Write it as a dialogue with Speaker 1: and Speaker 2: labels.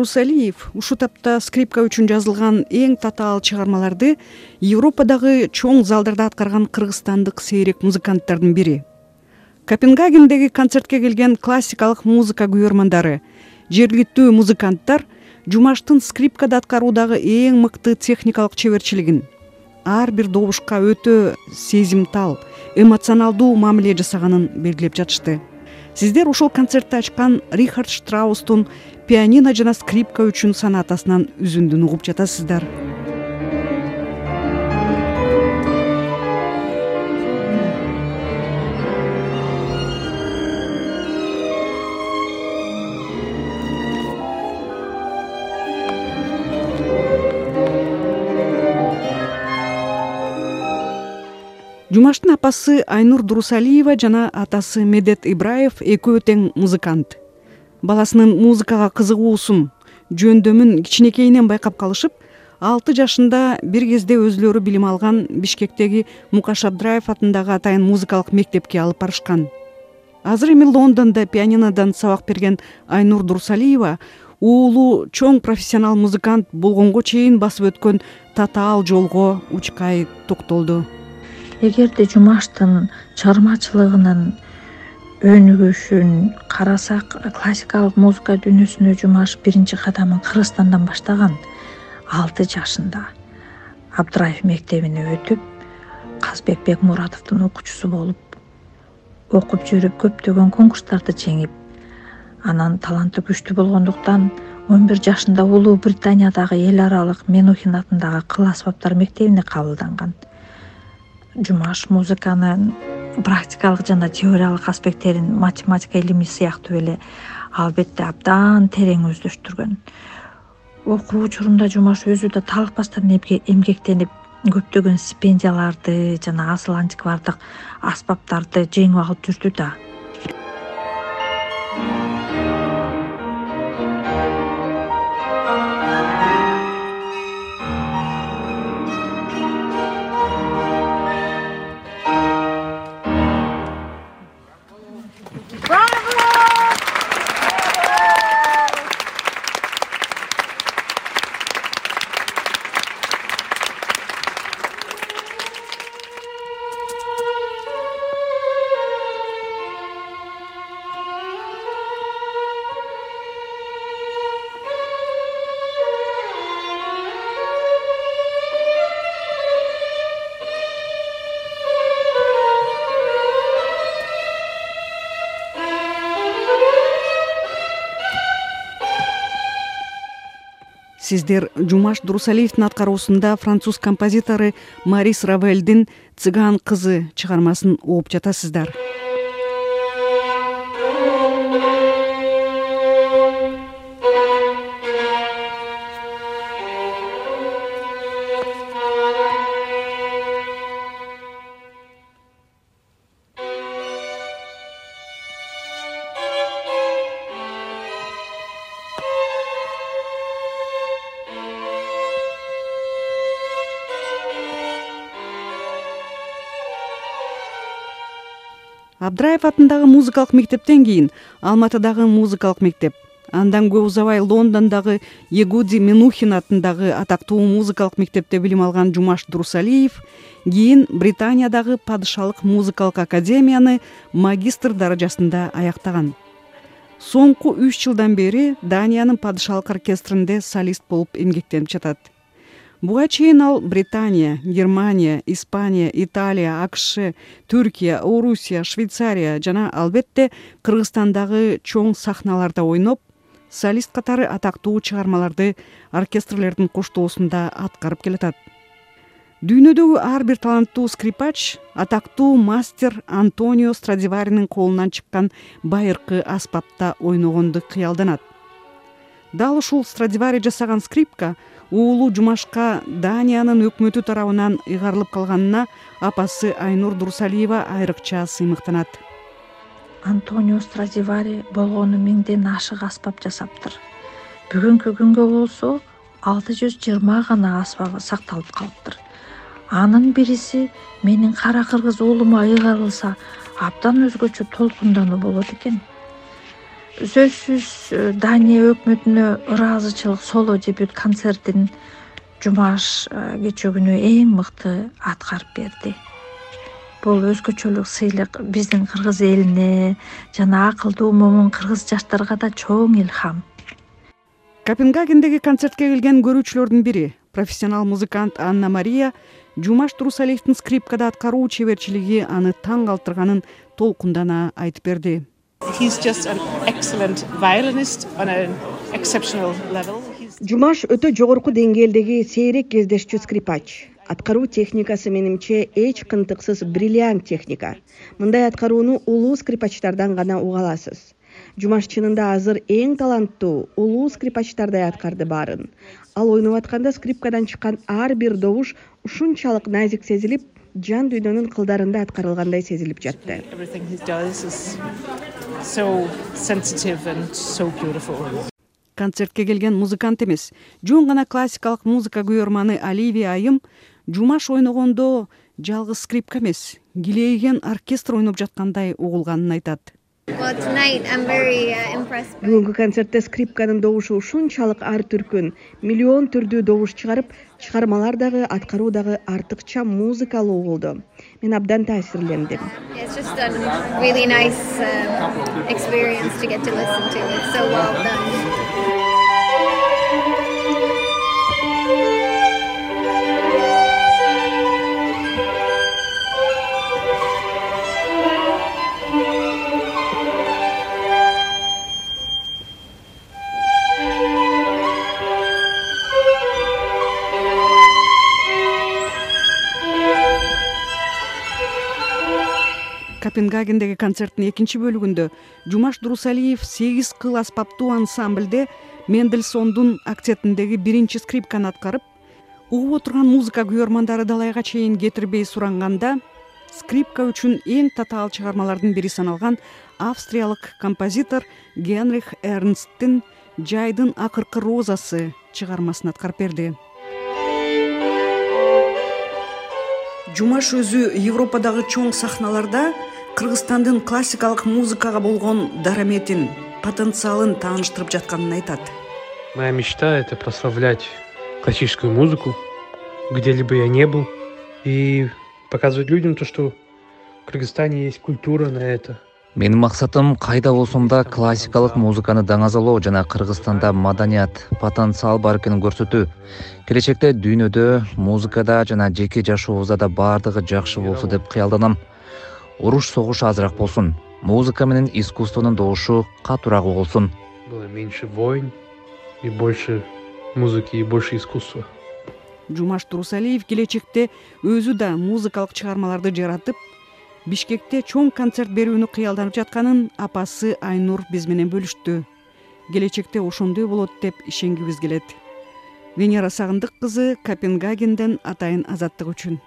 Speaker 1: жумаш дурусалиев ушул тапта скрипка үчүн жазылган эң татаал чыгармаларды европадагы чоң залдарда аткарган кыргызстандык сейрек музыканттардын бири. Копенгагендеги концертке келген классикалык музыка күйөрмандары жергиликтүү музыканттар жумаштын скрипкада аткаруудагы эң мыкты техникалык чеберчилигин ар бир добушка өтө сезимтал эмоционалдуу мамиле жасаганын белгилеп жатышты. Сиздер ушул концертти ачкан рихард штраустун пианино жана скрипка үчүн сонатасынан үзүндүн угуп жатасыздар. Жумаштын апасы айнур дурусалиева жана атасы медет ибраев экөө тең музыкант баласынын музыкага кызыгуусун жөндөмүн кичинекейинен байкап калышып алты жашында бир кезде өзүлөрү билим алган бишкектеги мукаш абдраев атындагы атайын музыкалык мектепке алып барышкан. Азыр эми лондондо пианинодон сабак берген айнур дурусалиева уулу чоң профессионал музыкант болгонго чейин басып өткөн татаал жолго учкай токтолду.
Speaker 2: Эгерде жумаштын чыгармачылыгынын өнүгүшүн карасак классикалык музыка дүйнөсүнө жумаш биринчи кадамын кыргызстандан баштаган алты жашында абдраев мектебине өтүп казбек бекмуратовдун окуучусу болуп окуп жүрүп көптөгөн конкурстарды жеңип анан таланты күчтүү болгондуктан он бир жашында улуу британиядагы эл аралык менухин атындагы кыл аспаптар мектебине кабылданган. Жумаш музыканын практикалык жана теориялык аспекттерин математика илими сыяктуу эле албетте абдан терең өздөштүргөн. Окуу учурунда жумаш өзү да талыкпастан эмгектенип көптөгөн стипендияларды жана асыл антиквардык аспаптарды жеңип алып жүрдү да
Speaker 1: сиздер жумаш дурусалиевдин аткаруусунда француз композитору марис равельдин цыган кызы чыгармасын угуп жатасыздар абдраев атындагы музыкалык мектептен кийин алматыдагы музыкалык мектеп андан көп узабай лондондогу егуди менухин атындагы атактуу музыкалык мектепте билим алган жумаш дурусалиев кийин британиядагы падышалык музыкалык академияны магистр даражасында аяктаган. Соңку үч жылдан бери даниянын падышалык оркестринде солист болуп эмгектенип жатат буга чейин ал британия германия испания италия акш түркия орусия швейцария жана албетте кыргызстандагы чоң сахналарда ойноп солист катары атактуу чыгармаларды оркестрлердин коштоосунда аткарып келатат. Дүйнөдөгү ар бир таланттуу скрипач атактуу мастер антонио страдиваринин колунан чыккан байыркы аспапта ойногонду кыялданат. Дал ушул страдивари жасаган скрипка уулу жумашка даниянын өкмөтү тарабынан ыйгарылып калганына апасы айнур дурусалиева айрыкча сыймыктанат.
Speaker 2: Антонио страдивари болгону миңден ашык аспап жасаптыр. Бүгүнкү күнгө болсо алты жүз жыйырма гана аспабы сакталып калыптыр. Анын бириси менин кара кыргыз уулума ыйгарылса абдан өзгөчө толкундануу болот экен сөзсүз э, дания өкмөтүнө ыраазычылык соло же бүт концертин жумаш э, кечээ күнү эң мыкты аткарып берди. Бул өзгөчөлүк сыйлык биздин кыргыз элине жана акылдуу момун кыргыз жаштарга да чоң илхам.
Speaker 1: Копенгагендеги концертке келген көрүүчүлөрдүн бири профессионал музыкант анна мария жумаш турусалиевдин скрипкада аткаруу чеберчилиги аны таң калтырганын толкундана айтып берди
Speaker 3: жумаш өтө жогорку деңгээлдеги сейрек кездешчү скрипач. Аткаруу техникасы менимче эч кынтыксыз бриллиант техника. Мындай аткарууну улуу скрипачтардан гана уга аласыз. Жумаш чынында азыр эң таланттуу улуу скрипачтардай аткарды баарын. Ал ойноп атканда скрипкадан чыккан ар бир добуш ушунчалык назик сезилип жан дүйнөнүн кылдарында аткарылгандай сезилип жатты.
Speaker 1: Концертке келген музыкант эмес. Жөн гана классикалык музыка күйөрманы оливия айым жумаш ойногондо жалгыз скрипка эмес килейген оркестр ойноп жаткандай угулганын айтат
Speaker 3: бүгүнкү концертте скрипканын добушу ушунчалык ар түркүн. Миллион түрдүү добуш чыгарып чыгармалар дагы аткаруу дагы артыкча музыкалуу болду мен абдан таасирлендим
Speaker 1: копенгагендеги концерттин экинчи бөлүгүндө жумаш дурусалиев сегиз кыл аспаптуу ансамбльде мендельсондун актетиндеги биринчи скрипканы аткарып угуп отурган музыка күйөрмандары далайга чейин кетирбей суранганда скрипка үчүн эң татаал чыгармалардын бири саналган австриялык композитор генрих эрнсттин жайдын акыркы розасы чыгармасын аткарып берди. Жумаш өзү европадагы чоң сахналарда кыргызстандын классикалык музыкага болгон дараметин потенциалын тааныштырып жатканын айтат.
Speaker 4: Моя мечта это прославлять классическую музыку где либо я не был и показывать людям то что в кыргызстане есть культура на это.
Speaker 5: Менин максатым кайда болсом да классикалык музыканы даңазалоо жана кыргызстанда маданият потенциал бар экенин көрсөтүү. Келечекте дүйнөдө музыкада жана жеке жашообузда да баардыгы жакшы болсо деп кыялданам уруш согуш азыраак болсун. Музыка менен искусствонун добушу катуураак угулсун
Speaker 4: было меньше войн и больше музыки и больше искусства.
Speaker 1: Жумаш турусалиев келечекте өзү да музыкалык чыгармаларды жаратып бишкекте чоң концерт берүүнү кыялданып жатканын апасы айнур биз менен бөлүштү. Келечекте ошондой болот деп ишенгибиз келет. Венера сагындык кызы копенгагенден атайын азаттык үчүн